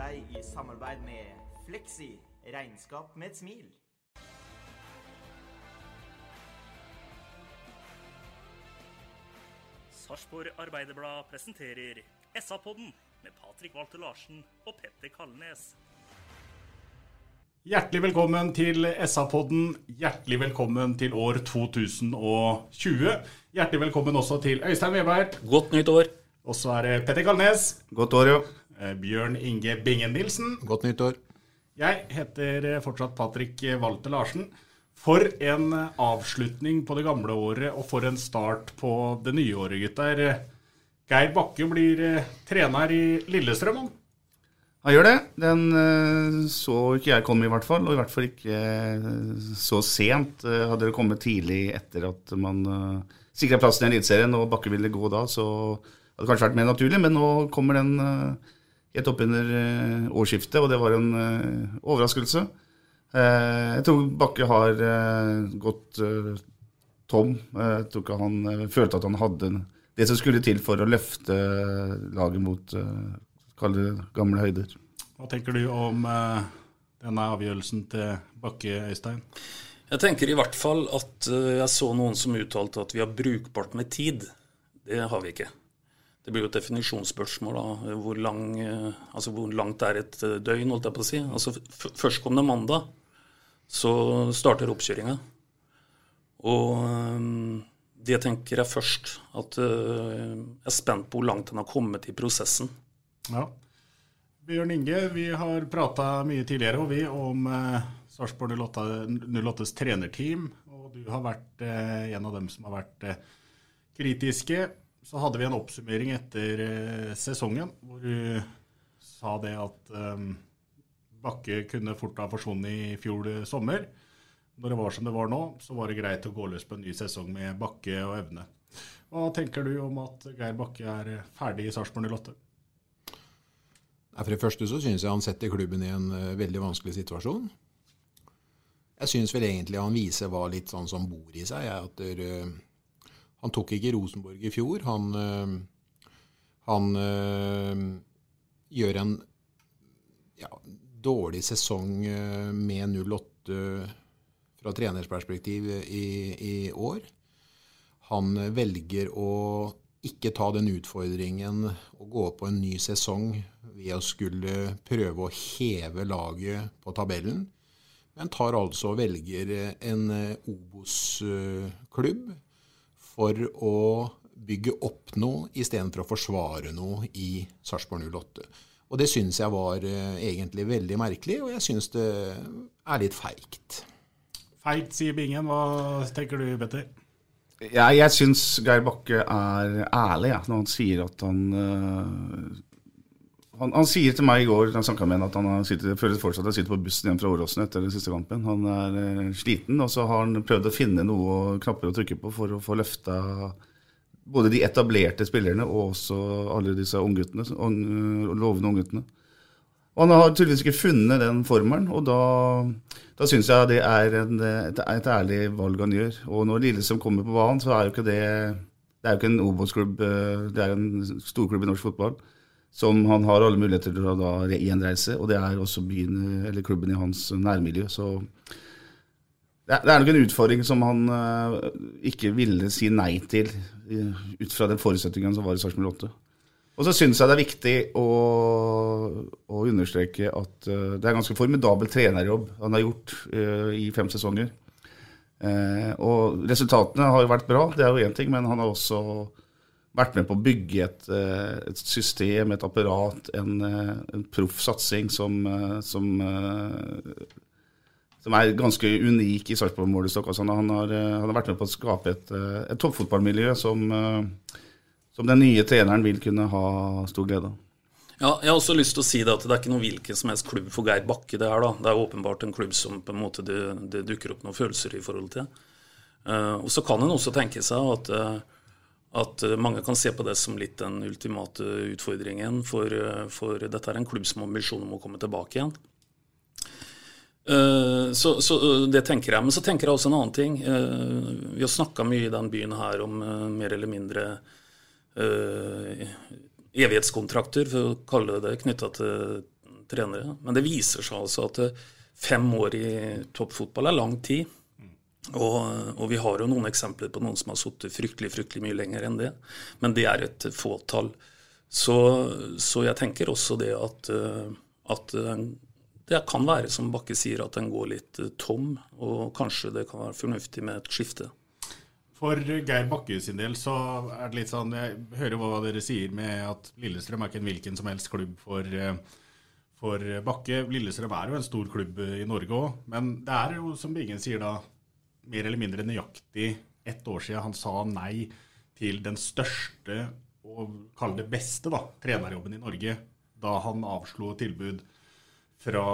deg i samarbeid med Fleksi. Regnskap med et smil. Sarpsborg Arbeiderblad presenterer SA-podden med Patrik Walter Larsen og Petter Kalnes. Hjertelig velkommen til SA-podden. Hjertelig velkommen til år 2020. Hjertelig velkommen også til Øystein Weberg. Godt nytt år. Og så er det Petter Kalnes. Godt år, jo. Eh, Bjørn Inge Bingen Nilsen. Godt nyttår. Jeg heter eh, fortsatt Patrick Walter Larsen. For en eh, avslutning på det gamle året, og for en start på det nye året, gutter. Geir Bakke blir eh, trener i Lillestrøm. han. Han gjør det. Den eh, så ikke jeg komme, i hvert fall. Og i hvert fall ikke eh, så sent. Eh, Hadde det kommet tidlig etter at man sikra plassen i Eliteserien og Bakke ville gå da, så hadde det kanskje vært mer naturlig. Men nå kommer den eh, helt oppunder uh, årsskiftet, og det var en eh, overraskelse. Eh, jeg tror Bakke har eh, gått eh, tom. Eh, Jeg tror ikke han eh, følte at han hadde det som skulle til for å løfte laget mot uh, gamle høyder. Hva tenker du om eh, denne avgjørelsen til Bakke, Øystein? Jeg tenker i hvert fall at eh, jeg så noen som uttalte at vi har brukbart med tid. Det har vi ikke. Det blir jo et definisjonsspørsmål. da, Hvor, lang, eh, altså hvor langt er et eh, døgn, holdt jeg på å si. Altså Førstkommende mandag så starter oppkjøringa. Og eh, det tenker jeg først. At jeg er spent på hvor langt den har kommet i prosessen. Ja. Bjørn Inge, vi har prata mye tidligere og vi om eh, Sarpsborg 08 08s trenerteam. Og du har vært eh, en av dem som har vært kritiske. Så hadde vi en oppsummering etter eh, sesongen hvor du sa det at eh, Bakke kunne fort ha forsvunnet i fjor sommer. Når det var som det var nå, så var det greit å gå løs på en ny sesong med Bakke og Evne. Hva tenker du om at Geir Bakke er eh, ferdig i Sarpsborg 08? Nei, For det første så syns jeg han setter klubben i en eh, veldig vanskelig situasjon. Jeg syns vel egentlig han viser hva litt sånn som bor i seg. er At der, eh, han tok ikke Rosenborg i fjor. Han, eh, han eh, gjør en ja, dårlig sesong eh, med 08 fra treners perspektiv i, i år. Han velger å ikke ta den utfordringen å gå på en ny sesong ved å skulle prøve å heve laget på tabellen, men tar altså og velger en Obos-klubb for å bygge opp noe istedenfor å forsvare noe i Sarpsborg 08. Og det syns jeg var eh, egentlig veldig merkelig, og jeg syns det er litt feigt. Feigt, sier Bingen. Hva tenker du, Petter? Ja, jeg syns Geir Bakke er ærlig ja, når han sier at han øh, han, han sier til meg i går han med han, at han sitter, føler fortsatt at han sitter på bussen hjem fra Åråsen etter den siste kampen. Han er eh, sliten, og så har han prøvd å finne noe knapper å trykke på for å få løfta både de etablerte spillerne og også alle disse ungguttene, ung, lovende ungguttene. Og han har tydeligvis ikke funnet den formelen, og da, da syns jeg det er en, et, et ærlig valg han gjør. Og når Lillestrøm kommer på banen, så er jo ikke det Det er jo ikke en Obos-klubb, eh, det er en storklubb i norsk fotball. Som han har alle muligheter til å da gjenreise, og det er også byen, eller klubben i hans nærmiljø. Så det er, nok en utfordring som han eh, ikke ville si nei til, eh, ut fra den forutsetningen som var i Sarpsborg 8. Og så syns jeg det er viktig å, å understreke at eh, det er en ganske formidabel trenerjobb han har gjort i fem sesonger. Og resultatene har jo vært bra, det er jo én ting, men han har også vært med på å bygge et, eh, et system, et apparat, en, eh, en proff satsing som, eh, som, som er ganske unik i Sarpsborg målestokk. Altså, han, har, han har vært med på å skape et, et toppfotballmiljø som, som den nye treneren vil kunne ha stor glede av. Ja, jeg har også lyst til å si det at det er ikke noen hvilken som helst klubb for Geir Bakke. Det er da. Det er åpenbart en klubb som på en måte det, det dukker opp noen følelser i forhold til. Uh, og Så kan en også tenke seg at, eh, at mange kan se på det som litt den ultimate utfordringen. For, eh, for dette er en klubb som har ambisjon om å komme tilbake igjen. Eh, Så, så eh, det tenker jeg. Men så tenker jeg også en annen ting. Eh, Vi har snakka mye i den byen her om eh, mer eller mindre eh, evighetskontrakter, for å kalle det det, knytta til trenere. Men det viser seg altså at eh, fem år i toppfotball er lang tid. Og, og vi har jo noen eksempler på noen som har sittet fryktelig fryktelig mye lenger enn det. Men det er et fåtall. Så, så jeg tenker også det at, eh, at eh, det kan være, som Bakke sier, at den går litt eh, tom. Og kanskje det kan være fornuftig med et skifte. For Geir Bakke sin del så er det litt sånn Jeg hører hva dere sier med at Lillestrøm er ikke en hvilken som helst klubb for, for Bakke. Lillestrøm er jo en stor klubb i Norge òg, men det er jo, som Bingen sier da, mer eller mindre nøyaktig ett år siden han sa nei til den største og kall det beste da, trenerjobben i Norge, da han avslo tilbud fra,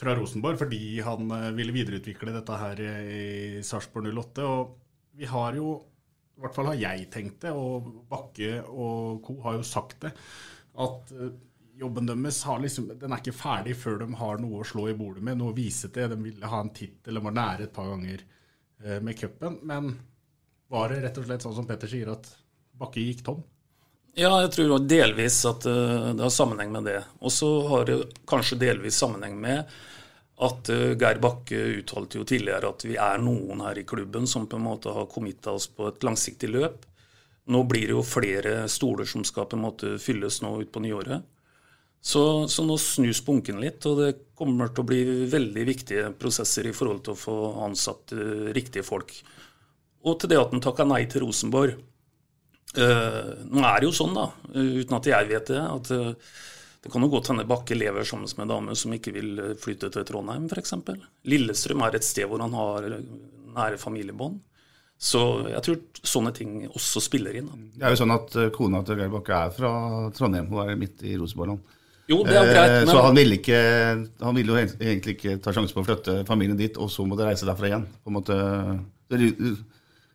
fra Rosenborg fordi han eh, ville videreutvikle dette her i Sarpsborg 08. Og vi har jo, i hvert fall har jeg tenkt det, og Bakke og co. har jo sagt det, at eh, jobben deres liksom, den er ikke ferdig før de har noe å slå i bordet med, noe å vise til. De ville ha en tittel, de var nære et par ganger eh, med cupen. Men var det rett og slett sånn som Petter sier, at Bakke gikk tom? Ja, jeg tror delvis at eh, det har sammenheng med det. Og så har det kanskje delvis sammenheng med at eh, Geir Bakke uttalte jo tidligere at vi er noen her i klubben som på en måte har committa oss på et langsiktig løp. Nå blir det jo flere stoler som skal på en måte fylles nå utpå nyåret. Så, så nå snus bunken litt, og det kommer til å bli veldig viktige prosesser i forhold til å få ansatt uh, riktige folk. Og til det at han takka nei til Rosenborg. Uh, nå er det jo sånn, da, eh, uten at jeg vet det, at uh, det kan jo godt hende Bakke lever sammen med en dame som ikke vil flytte til Trondheim, f.eks. Lillestrøm er et sted hvor han har nære familiebånd. Så jeg tror sånne ting også spiller inn. Da. Det er jo sånn at kona til Geir Bakke er fra Trondheim, hun er midt i Rosenborg. Jo, det er greit, Eh, men- Så han ville, ikke, han ville jo egentlig ikke ta sjansen på å flytte familien dit, og så måtte reise derfra igjen. På en måte,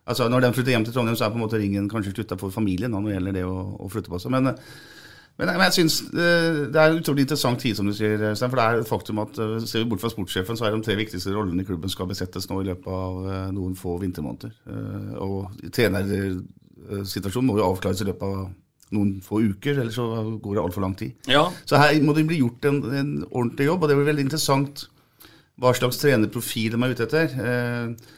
altså Når de flytter hjem til Trondheim, så er på en måte ringen kanskje slutta for familien når det gjelder det å, å flytte på seg. Men, men, men jeg synes eh, det er en utrolig interessant tid, som du sier, Stein. For det er et faktum at eh, ser vi bort fra sportssjefen, så er de tre viktigste rollene i klubben skal besettes nå i løpet av noen få vintermåneder. Og trenersituasjonen må jo avklares i løpet av noen få uker, ellers så går det altfor lang tid. Ja. Så her må det bli gjort en, en ordentlig jobb, og det blir veldig interessant hva slags trenerprofil de er ute etter. Eh,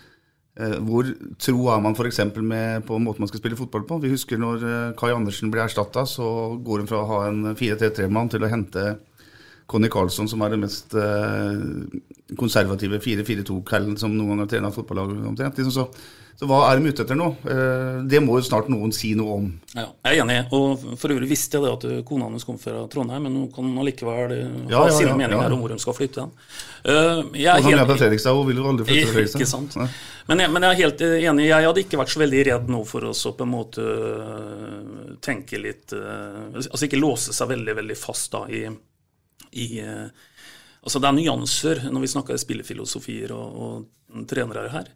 eh, hvor tro er man f.eks. på måten man skal spille fotball på? Vi husker når eh, Kai Andersen ble erstatta, så går hun fra å ha en 4-3-3-mann til å hente Conny Carlsson, som er den mest eh, konservative 4-4-2-kallen som noen gang har trent fotballag omtrent. Liksom så, så hva er de ute etter nå? Eh, det må jo snart noen si noe om. Ja, jeg er enig. Og for øvrig visste jeg det at kona hennes kom fra Trondheim, men hun kan allikevel eh, Ja, ha ja, sine meninger om hvor hun skal flytte hen. Eh, jeg er Og han er på Fredrikstad og vil jo aldri flytte til Fredrikstad. Ikke sant. Men jeg, men jeg er helt enig. Jeg hadde ikke vært så veldig redd nå for oss å på en måte tenke litt Altså ikke låse seg veldig, veldig fast da i, i Altså det er nyanser når vi snakker spillefilosofier og, og trenere her.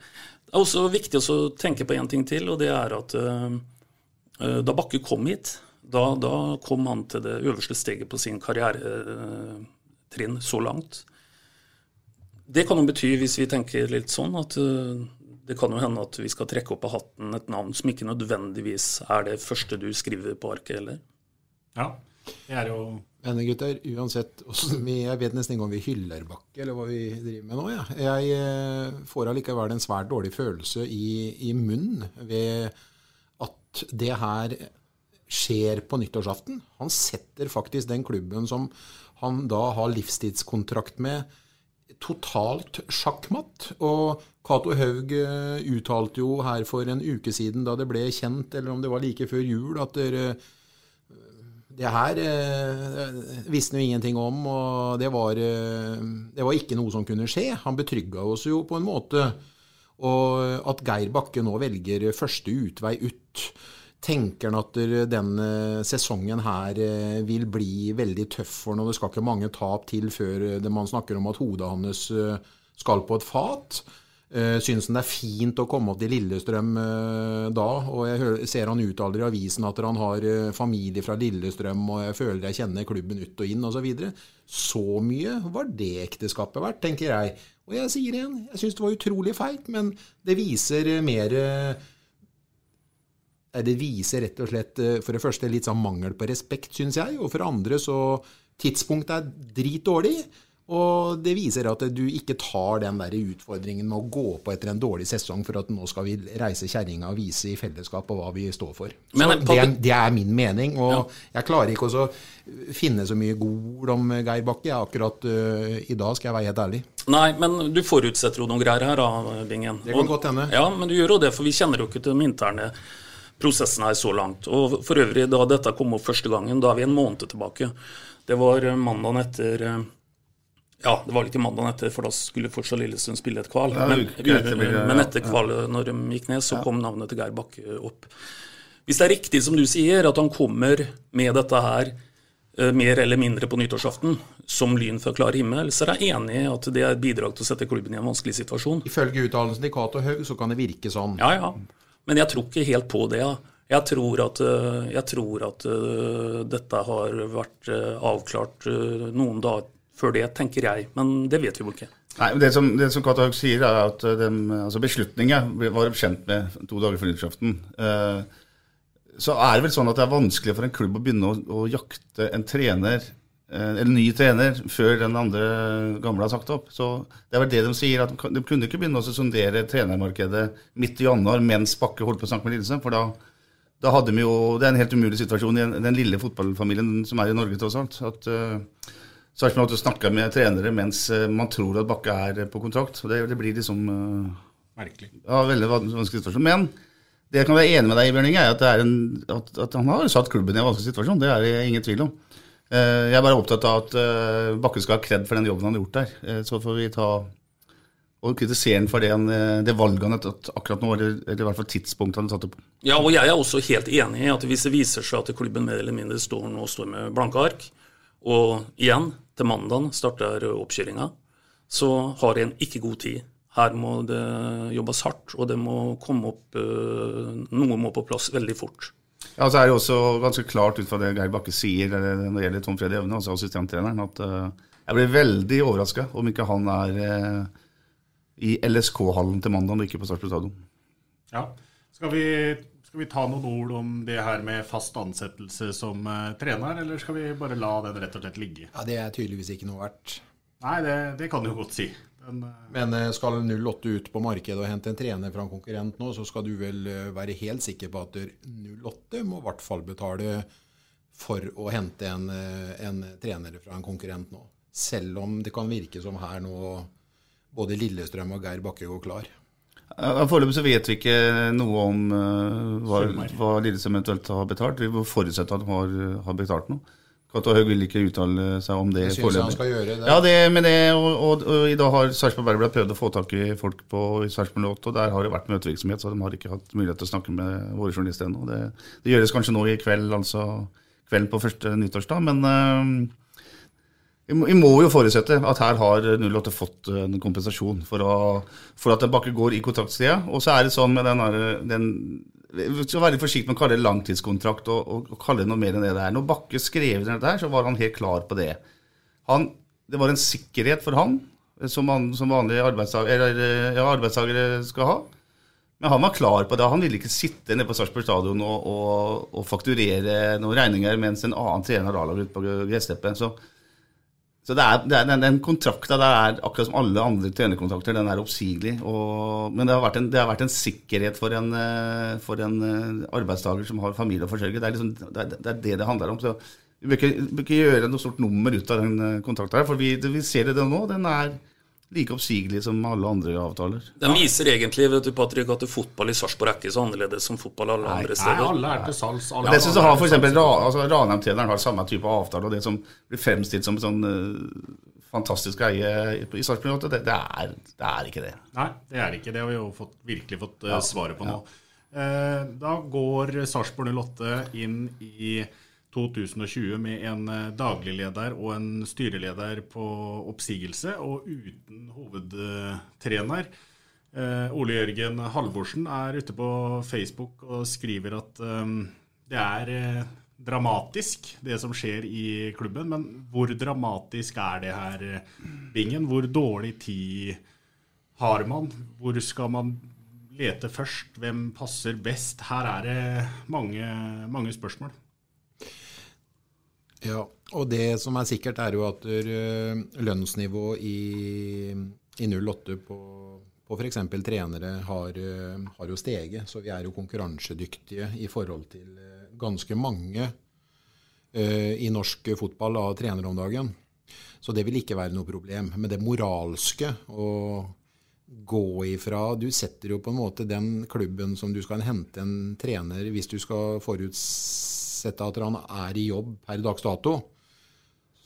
Det er også viktig å tenke på én ting til, og det er at øh, øh, da Bakke kom hit, da, da kom han til det øverste steget på sin karrieretrinn så langt. Det kan jo bety, hvis vi tenker litt sånn, at det kan jo hende at vi skal trekke opp av hatten et navn som ikke nødvendigvis er det første du skriver på arket heller. Ja, Men gutter, uansett vi, Jeg vet nesten ikke om vi hyller Bakke, eller hva vi driver med nå. Ja. Jeg eh, får allikevel en svært dårlig følelse i, i munnen ved at det her skjer på nyttårsaften. Han setter faktisk den klubben som han da har livstidskontrakt med, totalt sjakkmatt. Og Cato Haug eh, uttalte jo her for en uke siden, da det ble kjent, eller om det var like før jul, at dere det her eh, visste han jo ingenting om, og det var, eh, det var, ikke noe som kunne skje. Han betrygga oss jo på en måte. Og at Geir Bakke nå velger første utvei ut, tenker han at denne sesongen her eh, vil bli veldig tøff for ham. Det skal ikke mange tap til før man snakker om at hodet hans eh, skal på et fat. Uh, syns han det er fint å komme opp til Lillestrøm uh, da? Og jeg ser han uttaler i avisen at han har uh, familie fra Lillestrøm, og jeg føler jeg kjenner klubben ut og inn osv. Så, videre. så mye var det ekteskapet verdt, tenker jeg. Og jeg sier igjen, jeg syns det var utrolig feigt, men det viser mer Det viser rett og slett for det første litt sånn mangel på respekt, syns jeg, og for det andre så Tidspunktet er dritdårlig. Og det viser at du ikke tar den der utfordringen med å gå på etter en dårlig sesong for at nå skal vi reise kjerringa og vise i fellesskap på hva vi står for. Men, det, er, det, er, min mening. Og ja. jeg klarer ikke å finne så mye god om Geir Bakke akkurat uh, i dag, skal jeg være helt ærlig. Nei, men du forutsetter jo noen greier her, da, Bingen. Det kan og, godt hende. Ja, men du gjør jo det, for vi kjenner jo ikke til den interne prosessen her så langt. Og for øvrig, da dette kom opp første gangen, da er vi en måned tilbake. Det var mandagen etter ja, det var ikke mandagen etter, for da skulle fortsatt Lillesund spille et kval. Men, men etter kvalet, når de gikk ned, så kom navnet til Geir Bakke opp. Hvis det er riktig som du sier, at han kommer med dette her eh, mer eller mindre på nyttårsaften, som lyn fra klar himmel, så er jeg enig i at det er et bidrag til å sette klubben i en vanskelig situasjon. Ifølge uttalelsen til Cato Haug så kan det virke sånn. Ja, ja. Men jeg tror ikke helt på det. Jeg tror at, eh, jeg tror at uh, dette har vært avklart noen dager før det, tenker jeg. Men det vet vi jo ikke. Nei, men Det som, det som Katahug sier, er at eh, altså beslutningen var de kjent med to dager før nyttårsaften. Eh, så er det vel sånn at det er vanskelig for en klubb å begynne å, å jakte en trener eh, eller ny trener før den andre gamle har sagt opp. Så Det er vel det de sier, at de kunne ikke begynne å sondere trenermarkedet midt i januar mens Bakke holdt på å snakke med Lillesand. For da, da, hadde vi jo Det er en helt umulig situasjon i den lille fotballfamilien som er i Norge, tross alt. at uh, så er det som at du snakker med trenere mens eh, man tror at Bakke er på kontrakt. og Det, det blir liksom uh, Merkelig. Ja, veldig vanskelig spørsmål. Men det jeg kan være enig med deg i, Bjørning, er at, er en, at, at, han har satt klubben i en vanskelig situasjon. Det er det ingen tvil om. Uh, jeg er bare opptatt av at uh, Bakke skal ha kred for den jobben han har gjort der. så får vi ta og kritisere ham for det, det, valget han har tatt akkurat nå, eller, eller, i hvert fall tidspunktet han har tatt det på. Ja, og jeg er også helt enig i at hvis det viser seg at klubben mer eller mindre står nå står med blanke ark, og igjen, til mandag starter oppkjøringa, så har en ikke god tid. Her må det jobbes hardt, og det må komme opp eh, Noe må på plass veldig fort. Ja, så er det også ganske klart ut fra det Geir Bakke sier når det gjelder Tom Freddy Evne, altså assistenttreneren, at uh, jeg blir veldig overraska om ikke han er i LSK-hallen til mandag og ikke på Sarpsborg stadion. Ja. Skal vi skal vi ta noen ord om det her med fast ansettelse som uh, trener, eller skal vi bare la den rett og slett ligge? Ja, Det er tydeligvis ikke noe verdt. Nei, det, det kan du godt si. Den, uh... Men uh, skal 08 ut på markedet og hente en trener fra en konkurrent nå, så skal du vel være helt sikker på at 08 må i hvert fall betale for å hente en, en trener fra en konkurrent nå. Selv om det kan virke som her nå både Lillestrøm og Geir Bakke går klar. Foreløpig så vet vi ikke noe om uh, hva, hva Lillesand eventuelt har betalt. Vi må forutsette at de har, har betalt noe. Cato Haug vil ikke uttale seg om det Jeg synes han skal gjøre det. Ja, det, med det, og, og, og, i dag har Sarpsborg Bergblad prøvd å få tak i folk på Sarpsborg 8, og der har det vært møtevirksomhet, så de har ikke hatt mulighet til å snakke med våre journalister ennå. Det, det, gjøres kanskje nå i kveld, altså kvelden på første nyttårsdag, men uh, vi må jo forutsette at her har 08 fått en kompensasjon for, å, for at Bakke går i kontraktstida. Og så er det sånn med den, den Vi skal være forsiktige med å kalle det langtidskontrakt og, og, og, kalle det noe mer enn det det er. Når Bakke skrev dette, her, så var han helt klar på det. Han, det var en sikkerhet for han, som, han, som vanlige arbeidstakere, ja, arbeidstakere skal ha. Men han var klar på det. Han ville ikke sitte nede på Sarpsborg stadion og, og, fakturere noen regninger mens en annen trener A-laget ute på gressteppet. Så Så det er, det er, den, den kontrakta der er akkurat som alle andre trenerkontrakter, den er oppsigelig. Og, men det har, en, det har, vært en, sikkerhet for en, eh, for en eh, arbeidstaker som har familie å forsørge. Det er, liksom, det, er, det, det handler om. Så vi bør ikke, bør ikke gjøre noe stort nummer ut av den eh, kontrakta her, for vi, vi ser det nå. Den er like oppsigelig som alle andre avtaler. Den viser egentlig vet du, Patrick, at fotball i Sarpsborg er ikke så annerledes som fotball alle andre steder. Nei, alle er til salgs. Alle det synes jeg har for eksempel, altså, Ranheim-treneren har samme type avtale, og det som blir fremstilt som sånn uh, fantastisk greie i Sarpsborg, det, det, er, det er ikke det. Nei, det er ikke det. har vi jo fått, virkelig fått uh, svaret på nå. Uh, da går Sarpsborg 08 inn i 2020 med en dagligleder og en styreleder på oppsigelse, og uten hovedtrener. Eh, Ole Jørgen Halvorsen er ute på Facebook og skriver at eh, det er eh, dramatisk, det som skjer i klubben. Men hvor dramatisk er det her, eh, Bingen? Hvor dårlig tid har man? Hvor skal man lete først? Hvem passer best? Her er det mange, mange spørsmål. Ja, og det som er sikkert, er jo at eh, lønnsnivået i, i 08 på, på f.eks. trenere har, eh, har, jo steget. Så vi er jo konkurransedyktige i forhold til eh, ganske mange uh, i norsk fotball av trenere om dagen. Så det vil ikke være noe problem. Men det moralske å gå ifra Du setter jo på en måte den klubben som du skal hente en trener hvis du skal foruts sett at han er i jobb per dags dato,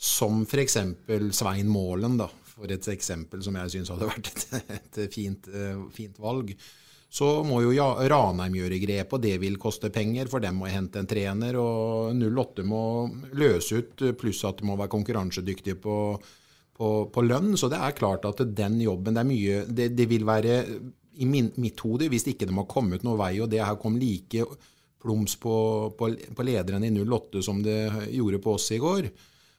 som f.eks. Svein Målen, da, for et eksempel som jeg syns hadde vært et, et fint, eh, fint, valg, så må jo Ranheim gjøre grep, og det vil koste penger, for dem må hente en trener. Og 08 må løse ut, pluss at de må være konkurransedyktige på, på, på, lønn. Så det er klart at den jobben Det er mye Det, det vil være i min, mitt hode, hvis ikke de har kommet noen vei, og det her kom like plums på, på, på lederen i 08 som det gjorde på oss i går,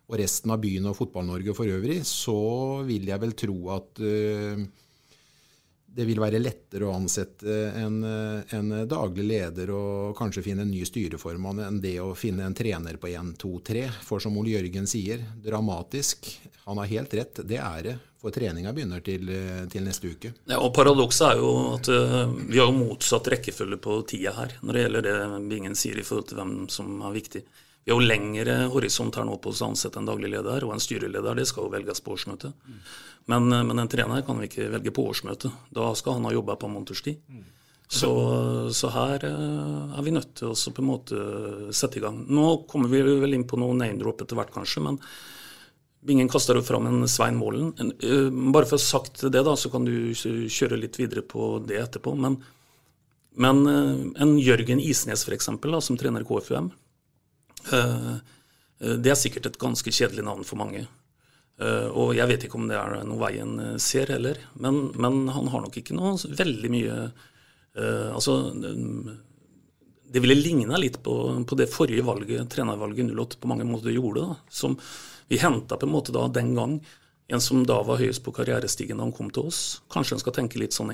og resten av byen og Fotball-Norge for øvrig, så vil jeg vel tro at uh, det vil være lettere å ansette en, en, daglig leder og kanskje finne en ny styreformann enn det å finne en trener på 1, 2, 3. For som Ole Jørgen sier, dramatisk. Han har helt rett, det er det. For treninga begynner til, til, neste uke. Ja, og Paradokset er jo at uh, vi har motsatt rekkefølge på tida her når det gjelder det Bingen sier i forhold til hvem som er viktig. Vi har jo lengre horisont her nå på å ansette en daglig leder, og en styreleder det skal jo velges på årsmøtet. Men, uh, men, en trener kan vi ikke velge på årsmøtet. Da skal han ha jobba på måneders tid. Så, så, her uh, er vi nødt til å på en måte sette i gang. Nå kommer vi vel inn på noe name-drop etter hvert, kanskje. men Bingen kaster fram en Svein Målen. Eh, bare for å ha sagt det, da, så kan du kjøre litt videre på det etterpå. Men, men eh, en Jørgen Isnes, f.eks., som trener KFUM, eh, det er sikkert et ganske kjedelig navn for mange. Og jeg vet ikke om det er noe veien ser heller, men, men han har nok ikke noe veldig mye Altså det ville ligna litt på, på, det forrige valget, trenervalget 08 på mange måter gjorde. da, som vi henta på en måte da den gang en som da var høyest på karrierestigen da han kom til oss. Kanskje en skal tenke litt sånn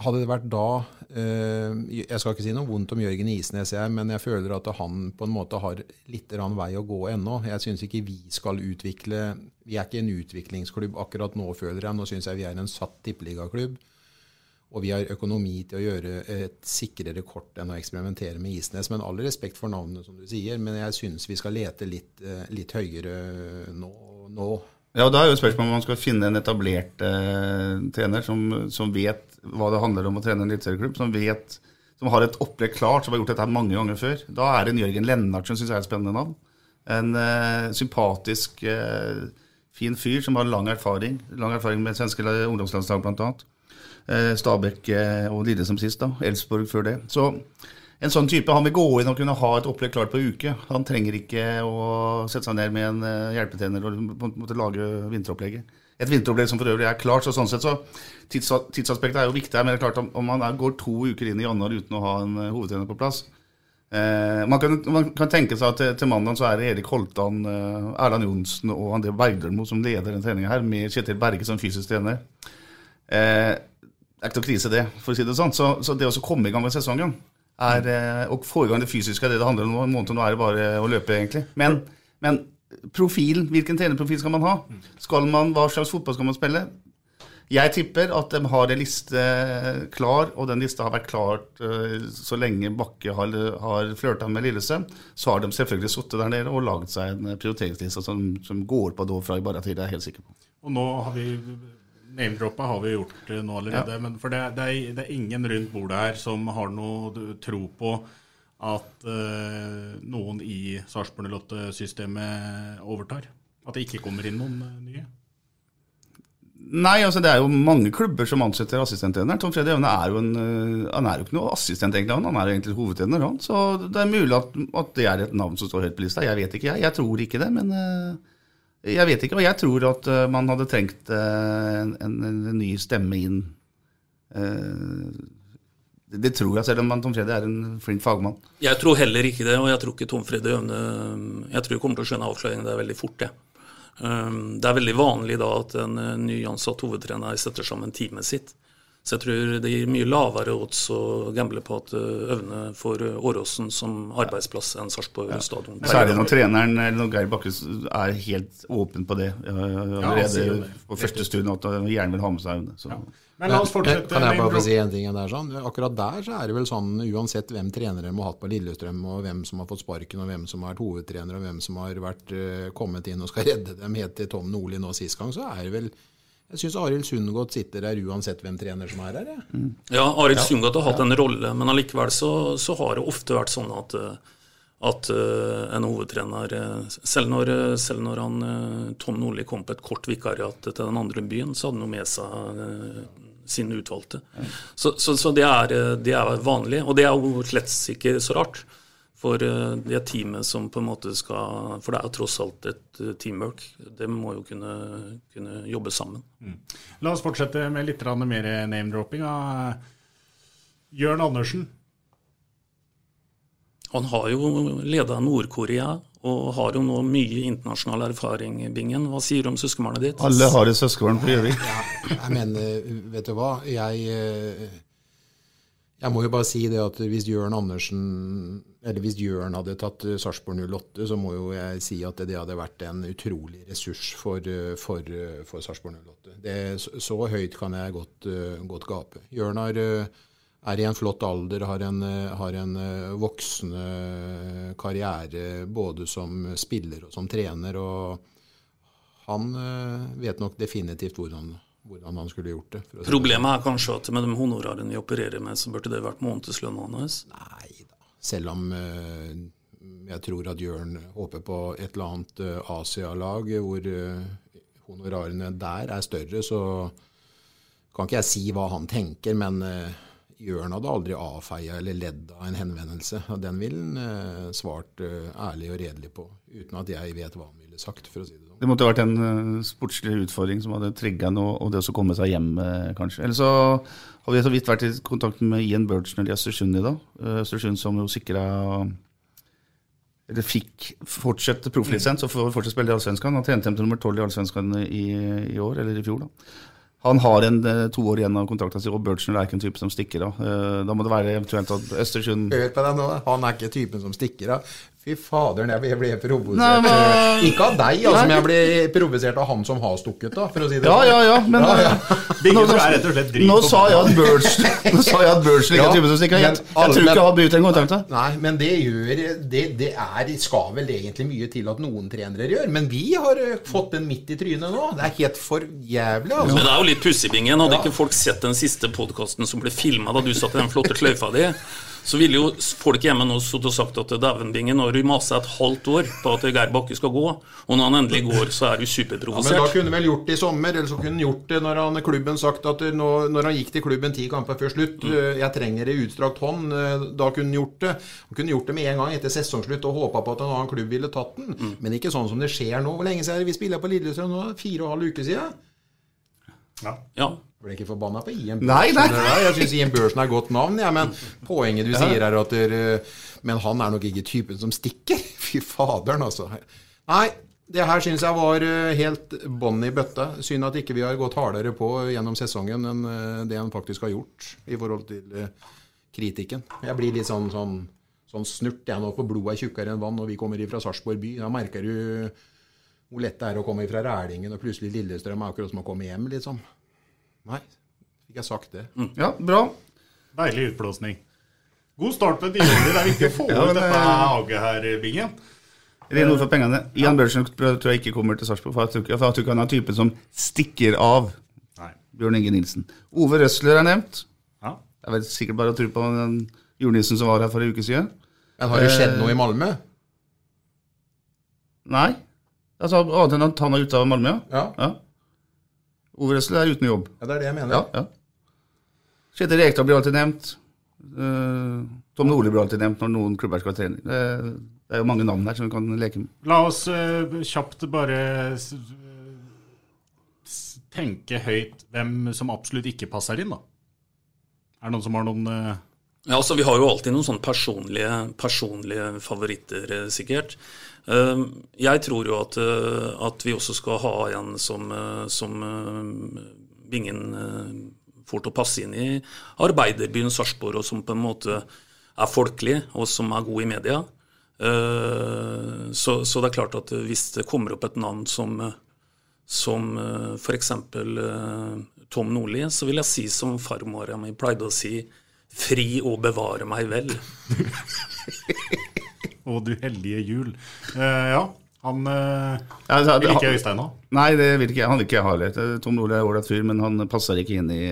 Hadde det vært da eh, Jeg skal ikke si noe vondt om Jørgen Isnes, jeg, men jeg føler at han på en måte har litt vei å gå ennå. Jeg syns ikke vi skal utvikle Vi er ikke en utviklingsklubb akkurat nå, føler jeg. Nå syns jeg vi er en satt tippeligaklubb. Og vi har økonomi til å gjøre et sikrere kort enn å eksperimentere med Isnes. Men all respekt for navnet, som du sier. Men jeg syns vi skal lete litt, eh, litt høyere nå, nå. Ja, Da er jo spørsmålet om man skal finne en etablert eh, trener som, som, vet hva det handler om å trene en eliteserieklubb. Som, som har et opplegg klart, som har gjort dette mange ganger før. Da er det en Jørgen Lennartsen, syns jeg er et spennende navn. En uh, sympatisk, uh, fin fyr som har lang erfaring. Lang erfaring med svenske ungdomslandslag, blant annet. Eh, Stabæk uh, og Lille som sist, da. Elfsborg før det. Så en sånn type han vil gå inn og kunne ha et opplegg klart på en uke. Han trenger ikke å sette seg ned med en hjelpetrener og må- måtte lage vinteropplegget. Et vinteropplegg som for øvrig er klart, så sånn sett så tids, tidsaspektet er jo viktig. her, Men det er klart om, om man er, går to uker inn i januar uten å ha en uh, hovedtrener på plass eh, man, kan, man kan tenke seg at til, til mandag så er det Erik Holtan, eh, Erland Johnsen og André Bergdølmo som leder den treninga her, med Kjetil Berge som fysisk trener. Eh, det er ikke noe krise, det, for å si det sånn. Så, så det å komme i gang med sesongen er, eh, og få i gang det fysiske er det det handler om. En måned nå er det bare å løpe, egentlig. Men, men profilen, hvilken trenerprofil skal man ha? Skal man, Hva slags fotball skal man spille? Jeg tipper at de har en liste klar, og den lista har vært klart eh, så lenge Bakke har, har flørta med Lillestrøm. Så har de selvfølgelig sittet der nede og laget seg en prioriteringsliste som, som går på da fra i bare tid, det er jeg helt sikker på. Og nå har vi Name-droppa har vi gjort eh, nå allerede. Men for det, det, er, det er ingen rundt bordet her som har noe tro på at uh, noen i Sarpsborg 08-systemet overtar. At det ikke kommer inn noen eh, nye. Nei, altså det er jo mange klubber som ansetter assistenttrener. Tom Fredrik Evne er jo en øh, Han er jo ikke noe assistent, egentlig. Han, han er jo egentlig hovedtrener, han. Så det er mulig at, at det er et navn som står høyt på lista. Jeg vet ikke, jeg. Jeg tror ikke det, men jeg vet ikke. Og jeg tror at man hadde trengt en, en, en ny stemme inn. Det, det tror jeg, selv om Tom Freddy er en flink fagmann. Jeg tror heller ikke det, og jeg tror ikke Tom Freddy Jeg tror jeg kommer til å skjønne avsløringen der veldig fort, det. Det er veldig vanlig da at en eh, nyansatt hovedtrener setter sammen teamet sitt. Så jeg tror det gir mye lavere odds å gamble på at eh, Øvne får eh, Åråsen som arbeidsplass enn Sarpsborg stadion. Særlig når treneren eller når Geir Bakke er helt åpen på det allerede det. på første stund, at han gjerne vil ha med seg Øvne. Så. Men la oss fortsette. Kan jeg bare få si en ting der? Sånn? Akkurat der så er det vel sånn, uansett hvem trenere må ha hatt på Lillestrøm, og hvem som har fått sparken, og hvem som har vært hovedtrener, og hvem som har vært, eh, kommet inn og skal redde dem helt til Tom Nordli nå sist gang, så er det vel Jeg syns Arild Sundgodt sitter der uansett hvem trener som er her. Jeg. Ja, Arild Ja. Sundgodt har hatt en rolle, men allikevel så, så har det ofte vært sånn at, eh, at eh, en hovedtrener eh, Selv når, selv når han, Tom Nordli kom på et kort vikariat til den andre byen, så hadde han jo med seg sine utvalgte. Så, så, så det, er, det er vanlig, og det er jo slett ikke så rart. For eh, det teamet som på en måte skal For det er jo tross alt et eh, teamwork. Det må jo kunne, kunne jobbe sammen. La oss fortsette med litt mer name-dropping av Jørn Andersen. Han har jo leda Nord-Korea og har jo nå mye internasjonal erfaring, Bingen. Hva sier du om søskenbarnet ditt? Alle har et søskenbarn på Gjøvik. Jeg mener, vet du hva, jeg eh, Jeg må jo bare si det at hvis Jørn Andersen Eller hvis Jørn hadde tatt eh, Sarpsborg 08, så må jo jeg si at det hadde vært en utrolig ressurs for, eh, for, eh, for Sarpsborg 08. Det, så, høyt kan jeg godt, godt gape. Jørn eh, er i en flott alder, har en, har en voksende karriere både som spiller og som trener. og han vet nok definitivt hvordan, hvordan han skulle gjort det. si Problemet er kanskje at med de honorarene vi opererer med, så burde det vært månedslønna hans. Nei da. Selv om uh, jeg tror at Jørn håper på et eller annet uh, Asia-lag hvor uh, honorarene der er større, så kan ikke jeg si hva han tenker, men Jørn hadde aldri avfeia eller ledd av en henvendelse. og Den ville han svart ærlig og redelig på, uten at jeg vet hva han ville sagt, for å si det sånn. Det måtte vært en eh, sportslig utfordring som hadde trigga noe, og det å komme seg hjem, eh, kanskje. Eller så har vi så vidt vært i kontakt med Ian Burgener i Østersund i dag. Eh, Østersund som jo sikra Eller fikk fortsette profflisens og får fortsatt spille i Allsvenskan. Han trente hjem til nummer tolv i Allsvenskan i, i år, eller i fjor, da. Han har en to år igjen av kontrakta sin, og Burgener er ikke en type som stikker av. Da. Da må det være eventuelt at Østersund Hør på deg nå. Han er ikke typen som stikker av. Fy faderen, jeg ble, provosert. Nei, men... Ikke av deg, altså, men jeg ble provosert av han som har stukket, da, for å si det Ja, sånn. ja, ja, men Ja, ja. Bingen Nå- Nå sa jeg at Birds Burchnell Nå sa jeg at Burchnell ikke er Ja, typen som stikker. Jeg, alle- tror ikke jeg har brukt en kontrakt. Nei, men det gjør det, det er, skal vel egentlig mye til at noen trenere gjør. Men vi har eh, fått den midt i trynet nå. Det er helt for jævlig, altså. Men det er jo litt pussig, Bingen. Hadde ikke folk sett den siste podkasten som ble filma da du satt i den flotte sløyfa di? Så ville jo folk hjemme nå sittet og sagt at dæven nå har du masa et halvt år på at Geir Bakke skal gå, og når han endelig går, så er du Ja, men da kunne han vel gjort det i sommer, eller så kunne han gjort det når han klubben sagt at nå, når han gikk til klubben ti kamper før slutt mm. Jeg trenger ei utstrakt hånd. eh, Da kunne han gjort det. Han kunne gjort det med en gang etter sesongslutt og håpa på at en annen klubb ville tatt den. Men ikke sånn som det skjer nå. Hvor lenge siden er vi spiller på Lillestrøm nå? Fire og en halv uke siden? Ja. Ja. Ble ikke forbanna på Ian Børsen. Nei, nei. Jeg syns Ian Børsen er et godt navn, ja, men poenget du sier er at der, Men han er nok ikke typen som stikker. Fy faderen, altså. Nei, det her syns jeg var eh, helt bånn i bøtta. Synd at ikke vi har gått hardere på gjennom sesongen enn eh, det han faktisk har gjort i forhold til eh, kritikken. Jeg blir litt sånn, sånn, sånn snurt jeg nå, for blodet er tjukkere enn vann når vi kommer fra Sarpsborg by. Da merker du hvor lett det er å komme fra Rælingen, og plutselig Lillestrøm er akkurat som å komme hjem, liksom. Nei, fikk jeg sagt det. Ja, bra. Deilig utblåsning. God start på et nyår. Det er viktig å få Ja, ut dette haget aget her, Bingen. Ren ord for pengene. Ian Børsen tror jeg ikke kommer til Sarpsborg, for jeg tror ikke- han er typen som stikker av. Nei. Bjørn Inge Nilsen. Ove Røsler er nevnt. Ja. Jeg vet sikkert bare å tro på den julenissen som var her for en uke siden. Men har det skjedd Eh, noe i Malmö? Nei. Altså, annet enn at han er ute av Malmö, Ja. ja. Ove Røsler er uten jobb. Ja, det er det jeg mener. Ja, ja. Kjetil Rekdal blir alltid nevnt. Uh, Tom Nordli blir alltid nevnt når noen klubber skal trene. Det, det er jo mange navn her som vi kan leke med. La oss uh, kjapt bare tenke høyt hvem som absolutt ikke passer inn, da. Er det noen som har noen eh, Ja, altså Vi har jo alltid noen sånne personlige, personlige favoritter, eh, sikkert. Eh, Jeg tror jo at, eh, at vi også skal ha en som, eh, som Bingen til å passe inn i arbeiderbyen Sarpsborg, og som på en måte er folkelig, og som er god i media. Eh, Så, så det er klart at hvis det kommer opp et navn som, som f.eks. Tom Nordli, så vil jeg si som farmora mi pleide å si Fri og bevare meg vel. Å, du hellige jul. Eh, ja, han eh, Ja, altså, vil ikke Øystein ha. Nei, det vil ikke, han vil ikke ha det Tom Nordli er ålreit fyr, men han passer ikke inn i,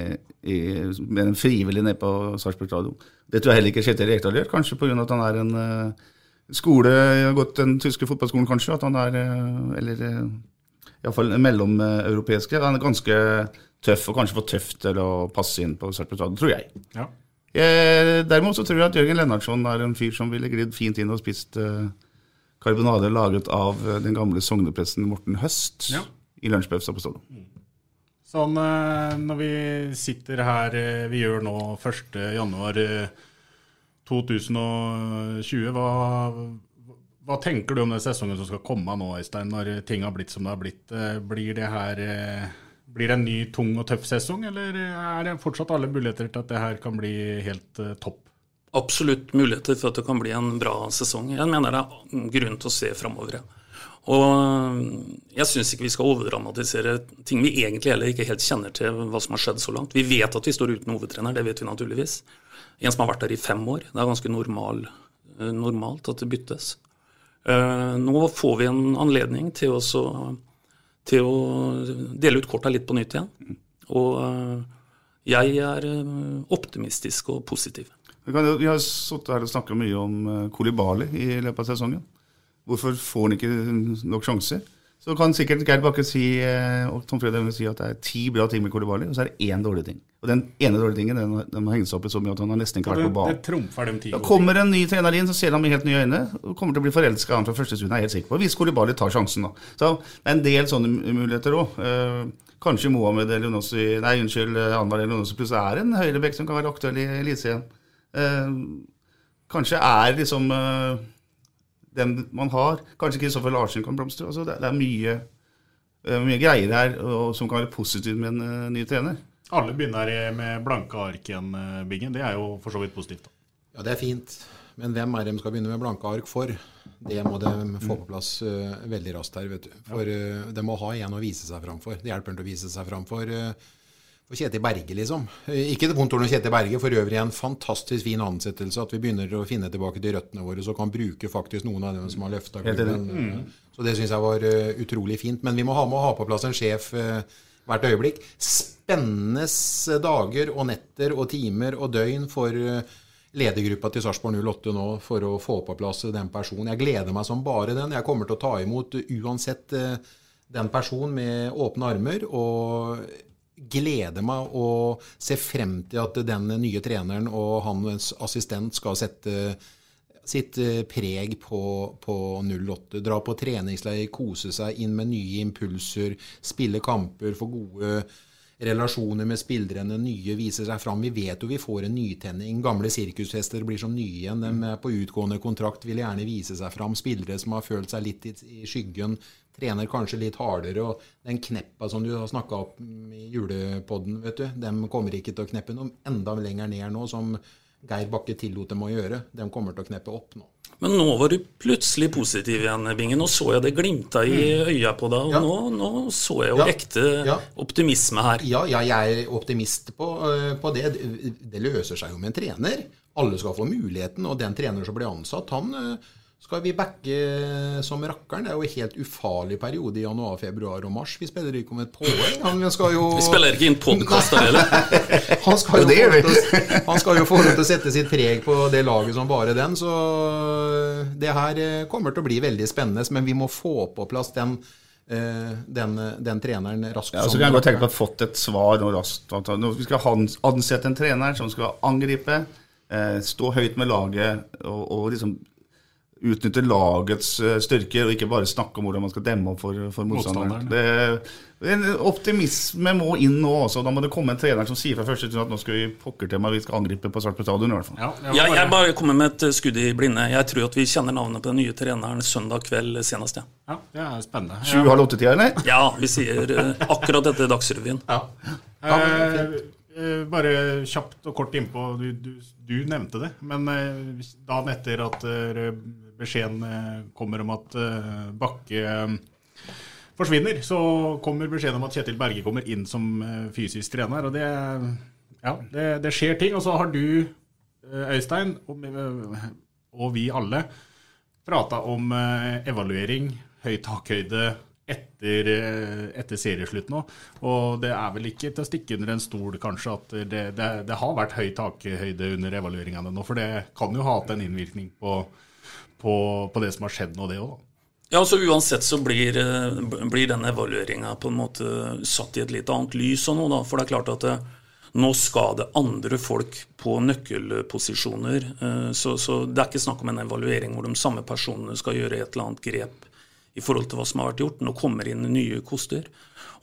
i med en frivillig nede på Sarpsborg stadion. Det tror jeg heller ikke Kjetil Rekdal gjør, kanskje pga. at han er en uh, skole, har gått den tyske fotballskolen kanskje, at han er uh, Eller uh, iallfall mellomeuropeisk. Han er ganske tøff, og kanskje for tøff til å passe inn på Sarpsborg stadion, tror jeg. Ja. Eh, derimot så tror jeg at Jørgen Lennartson er en fyr som ville glidd fint inn og spist eh, karbonade laget av eh, den gamle sognepresten Morten Høst Ja. i lunsjpausa på Stolo. Sånn eh, når vi sitter her vi gjør nå 1. januar eh, 2020, hva, hva tenker du om den sesongen som skal komme nå, Øystein, når ting har blitt som det har blitt? Blir det her blir det en ny tung og tøff sesong, eller er det fortsatt alle muligheter til at det her kan bli helt eh, topp? Absolutt muligheter for at det kan bli en bra sesong. Jeg mener det er grunn til å se framover. Og jeg syns ikke vi skal overdramatisere ting vi egentlig heller ikke helt kjenner til hva som har skjedd så langt. Vi vet at vi står uten hovedtrener, det vet vi naturligvis. En som har vært der i fem år. Det er ganske normal, eh, normalt at det byttes. Eh, Nå får vi en anledning til å, til å dele ut korta litt på nytt igjen. Og eh, jeg er eh, optimistisk og positiv. Vi, har sittet her og snakket mye om uh, Kolibali i løpet av sesongen. Hvorfor får han ikke nok sjanser? Så kan sikkert Geir Bakke si, eh, og Tom Fredrik si at det er ti bra ting med Kolibali, og så er det én dårlig ting. Og den ene dårlige tingen den, den må henge seg opp i så mye at han har nesten ikke Det, vært på det banen. trumfer dem ti Da kommer en ny trener inn, så ser han med helt nye øyne. og Kommer til å bli forelska han fra første stund, er jeg helt sikker på. Hvis Kolibali tar sjansen, da. Så det er en del sånne muligheter òg. kanskje Mohammed eller Jonossi Nei, unnskyld, eh, Anwar eller pluss er en høyrebekk som kan være aktuell i Elise igjen. kanskje er liksom eh, den man har Kanskje Kristoffer Larsen kan blomstre. Altså, det, det er mye, eh, mye greier her og, som kan være positivt med en uh, ny trener. Alle begynner med blanke ark igjen, eh, Biggen. Det er jo for så vidt positivt. da. Ja, det er fint. Men hvem er det de skal begynne med blanke ark for? Det må de få på plass uh, veldig raskt her. vet du. For uh, de må ha en å vise seg fram for. Det hjelper ikke å vise seg fram for, eh, for Kjetil Berge, liksom. Eh, ikke det vondt ord om Kjetil Berge, for øvrig en fantastisk fin ansettelse. At vi begynner å finne tilbake til røttene våre, så kan bruke faktisk noen av dem som har løfta klubben. Mm. Så det syns jeg var eh, utrolig fint. Men vi må ha med å ha på plass en sjef eh, hvert øyeblikk. Spennende dager og netter og timer og døgn for ledergruppa til Sarpsborg 08 nå for å få på plass den personen. Jeg gleder meg som bare den. Jeg kommer til å ta imot uansett den personen med åpne armer. og gleder meg og ser frem til at den nye treneren og hans assistent skal sette sitt eh, preg på, på 08. Dra på treningsleir, kose seg inn med nye impulser, spille kamper, få gode relasjoner med spillerne, nye viser seg fram. Vi vet jo vi får en nytenning. Gamle sirkushester blir som nye igjen. De er på utgående kontrakt, vil gjerne vise seg fram. Spillere som har følt seg litt i, skyggen, trener kanskje litt hardere. Og den kneppa som du har snakka opp i julepodden, vet du, dem kommer ikke til å kneppe noe enda lenger ned nå, som Geir Bakke tillot dem å gjøre. De kommer til å kneppe opp nå. Men nå var du plutselig positiv igjen, Bingen. Nå så jeg det glimta i mm. øya på deg. Og ja. nå, nå, så jeg jo ja. ekte ja. optimisme her. Ja, jeg er optimist på, eh, på, det. Det løser seg jo med en trener. Alle skal få muligheten. Og den trener som blir ansatt, han eh, skal vi backe som rakkeren. Det er jo en helt ufarlig periode i januar, februar og mars. Vi spiller ikke om et poeng. Han skal jo Vi spiller ikke inn podkast heller. han, skal jo han skal jo få lov til å sette sitt preg på det laget som bare den. Så det her kommer til å bli veldig spennende. Men vi må få på plass den eh, den, den, treneren raskt. Ja, så kan jeg godt tenke på å ha fått et svar nå raskt. Vi skal ansette en trener som skal angripe, eh, stå høyt med laget og, og liksom utnytte lagets eh, styrker, og ikke bare snakke om hvordan man skal demme opp for, for motstanderen. en optimisme må inn nå også. Da må det komme en trener som sier fra første stund at nå skal vi pokker til meg, vi skal angripe på Sarpsborg stadion. i hvert fall. Ja, jeg, jeg, bare kommer med et skudd i blinde. Jeg tror at vi kjenner navnet på den nye treneren søndag kveld senest. Ja, ja det er spennende. Sju-halv åtte-tida, eller? Ja, vi sier akkurat akkurat etter Dagsrevyen. Ja. ja eh, bare kjapt og kort innpå, du, du, du nevnte det. Men dagen etter at beskjeden eh, kommer om at eh, Bakke eh, forsvinner, så kommer beskjeden om at Kjetil Berge kommer inn som fysisk trener. Og det, ja, det, det skjer ting. Og så har du, Øystein, og, vi alle, prata om evaluering, høy takhøyde etter, etter serieslutt nå. Og det er vel ikke til å stikke under en stol, kanskje, at det, det, det har vært høy takhøyde under evalueringene nå. For det kan jo ha hatt en innvirkning på på, på det som har skjedd nå, det òg. Ja, altså Uansett så blir, eh, blir denne evalueringa på en måte satt i et litt annet lys. og noe da, For det er klart at det, eh, nå skal det andre folk på nøkkelposisjoner. Eh, så, så, det er ikke snakk om en evaluering hvor de samme personene skal gjøre et eller annet grep i forhold til hva som har vært gjort. Nå kommer inn nye koster.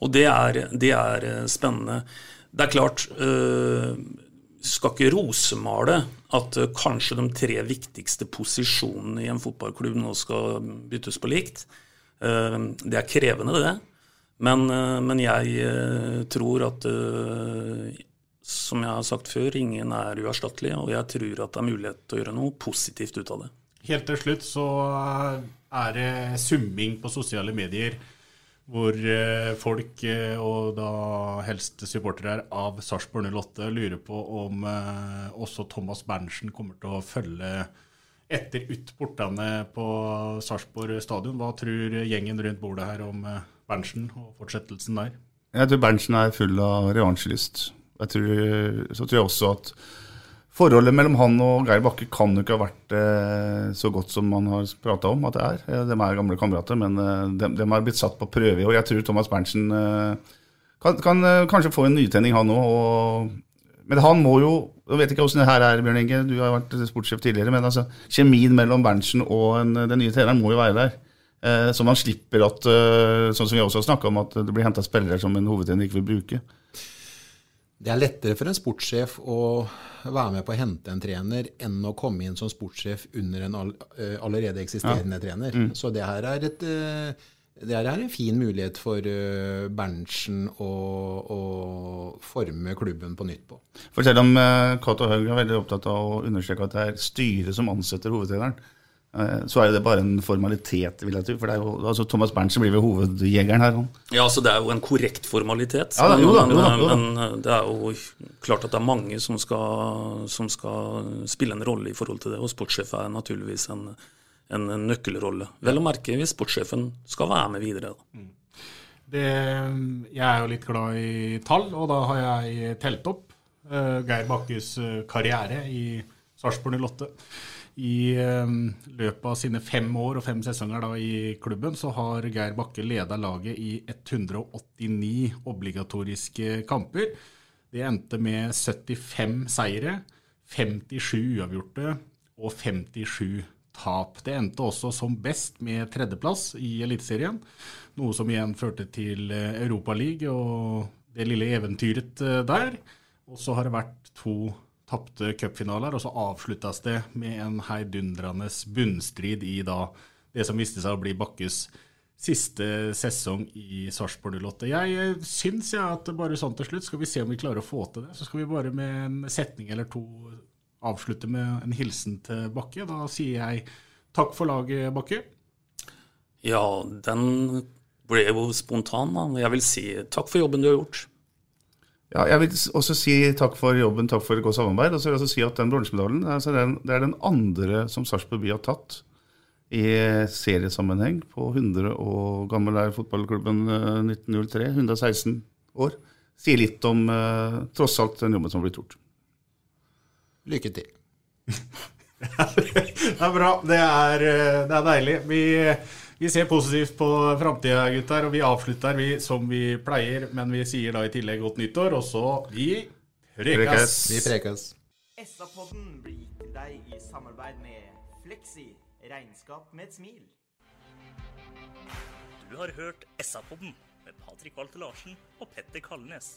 Og det er, det er spennende. Det er klart, skal ikke rosemale at uh, kanskje de tre viktigste posisjonene i en fotballklubb nå skal byttes på likt. Uh, det er krevende, det. Men, uh, men jeg tror at som jeg har sagt før, ingen er uerstattelige, og jeg tror at det er mulighet til å gjøre noe positivt ut av det. Helt til slutt så er det summing på sosiale medier hvor eh, folk, eh, og da helst supportere av Sarpsborg 08, lurer på om eh, også Thomas Berntsen kommer til å følge etter ut portene på Sarpsborg stadion. Hva tror gjengen rundt bordet her om Berntsen og fortsettelsen der? Jeg tror Berntsen er full av revansjelyst. så tror jeg også at Forholdet mellom han og Geir Bakke kan jo ikke ha vært eh, så godt som man har prata om at det er. Eh, de er gamle kamerater, men eh, de, de, har blitt satt på prøve. Og jeg tror Thomas Berntsen eh, kan, kan eh, kanskje få en nytenning, han òg. Men han må jo Jeg vet ikke åssen det her er, Bjørn Inge, du har vært sportssjef tidligere. Men altså, kjemien mellom Berntsen og en, den nye treneren må jo være der. Eh, så man slipper at, sånn som vi også har snakka om, at det blir henta spillere som en hovedtrener ikke vil bruke. Det er lettere for en sportssjef å være med på å hente en trener enn å komme inn som sportssjef under en eh, allerede eksisterende ja. trener. Mm. Så det her er et eh, det er en fin mulighet for uh, Berntsen å, å, forme klubben på nytt på. For selv om Cato Haug er veldig opptatt av å understreke at det er styret som ansetter hovedtreneren, Eh, så er det bare en formalitet, vil jeg tro. For det er jo, altså Thomas Berntsen blir vel hovedjegeren her. Ja, altså Det er jo en korrekt formalitet. Ja, jo da, jo da, jo da. Men eh, det er jo klart at det er mange som skal, som skal spille en rolle i forhold til det. Og sportssjef er naturligvis en, en nøkkelrolle. Vel å merke hvis sportssjefen skal være med videre. Da. Det, jeg er jo litt glad i tall, og da har jeg telt opp uh, Geir Bakkes karriere i Sarpsborg 08. I eh, løpet av sine fem år og fem sesonger da i klubben, så har Geir Bakke leda laget i 189 obligatoriske kamper. Det endte med 75 seire, 57 uavgjorte og 57 tap. Det endte også som best med tredjeplass i Eliteserien, noe som igjen førte til Europaligaen og det lille eventyret der. Og så har det vært to tapte cupfinaler, og så avsluttes det med en heidundrende bunnstrid i da det som viste seg å bli Bakkes siste sesong i Sarpsborg 08. Jeg syns jeg at bare sånn til slutt skal vi se om vi klarer å få til det. Så skal vi bare med en setning eller to avslutte med en hilsen til Bakke. Da sier jeg takk for laget, Bakke. Ja, den ble jo spontan. Da. Jeg vil si takk for jobben du har gjort. Ja, jeg vil også si takk for jobben, takk for et godt samarbeid. Og så vil jeg også si at den bronsemedaljen altså det er den andre som Sarpsborg by har tatt i seriesammenheng på 100 og gammel er fotballklubben 1903. Eh, 116 år. Sier litt om uh, tross alt den jobben som har blitt gjort. Lykke til. det er bra. Det er, eh, det er deilig. Vi vi ser positivt på framtida, gutter, og vi avslutter vi som vi pleier. Men vi sier da i tillegg godt nyttår, og så vi prekes. Vi prekes. SA-podden blir gitt til deg i samarbeid med Fleksi regnskap med et smil. Du har hørt SA-podden med Patrik Walter Larsen og Petter Kalnes.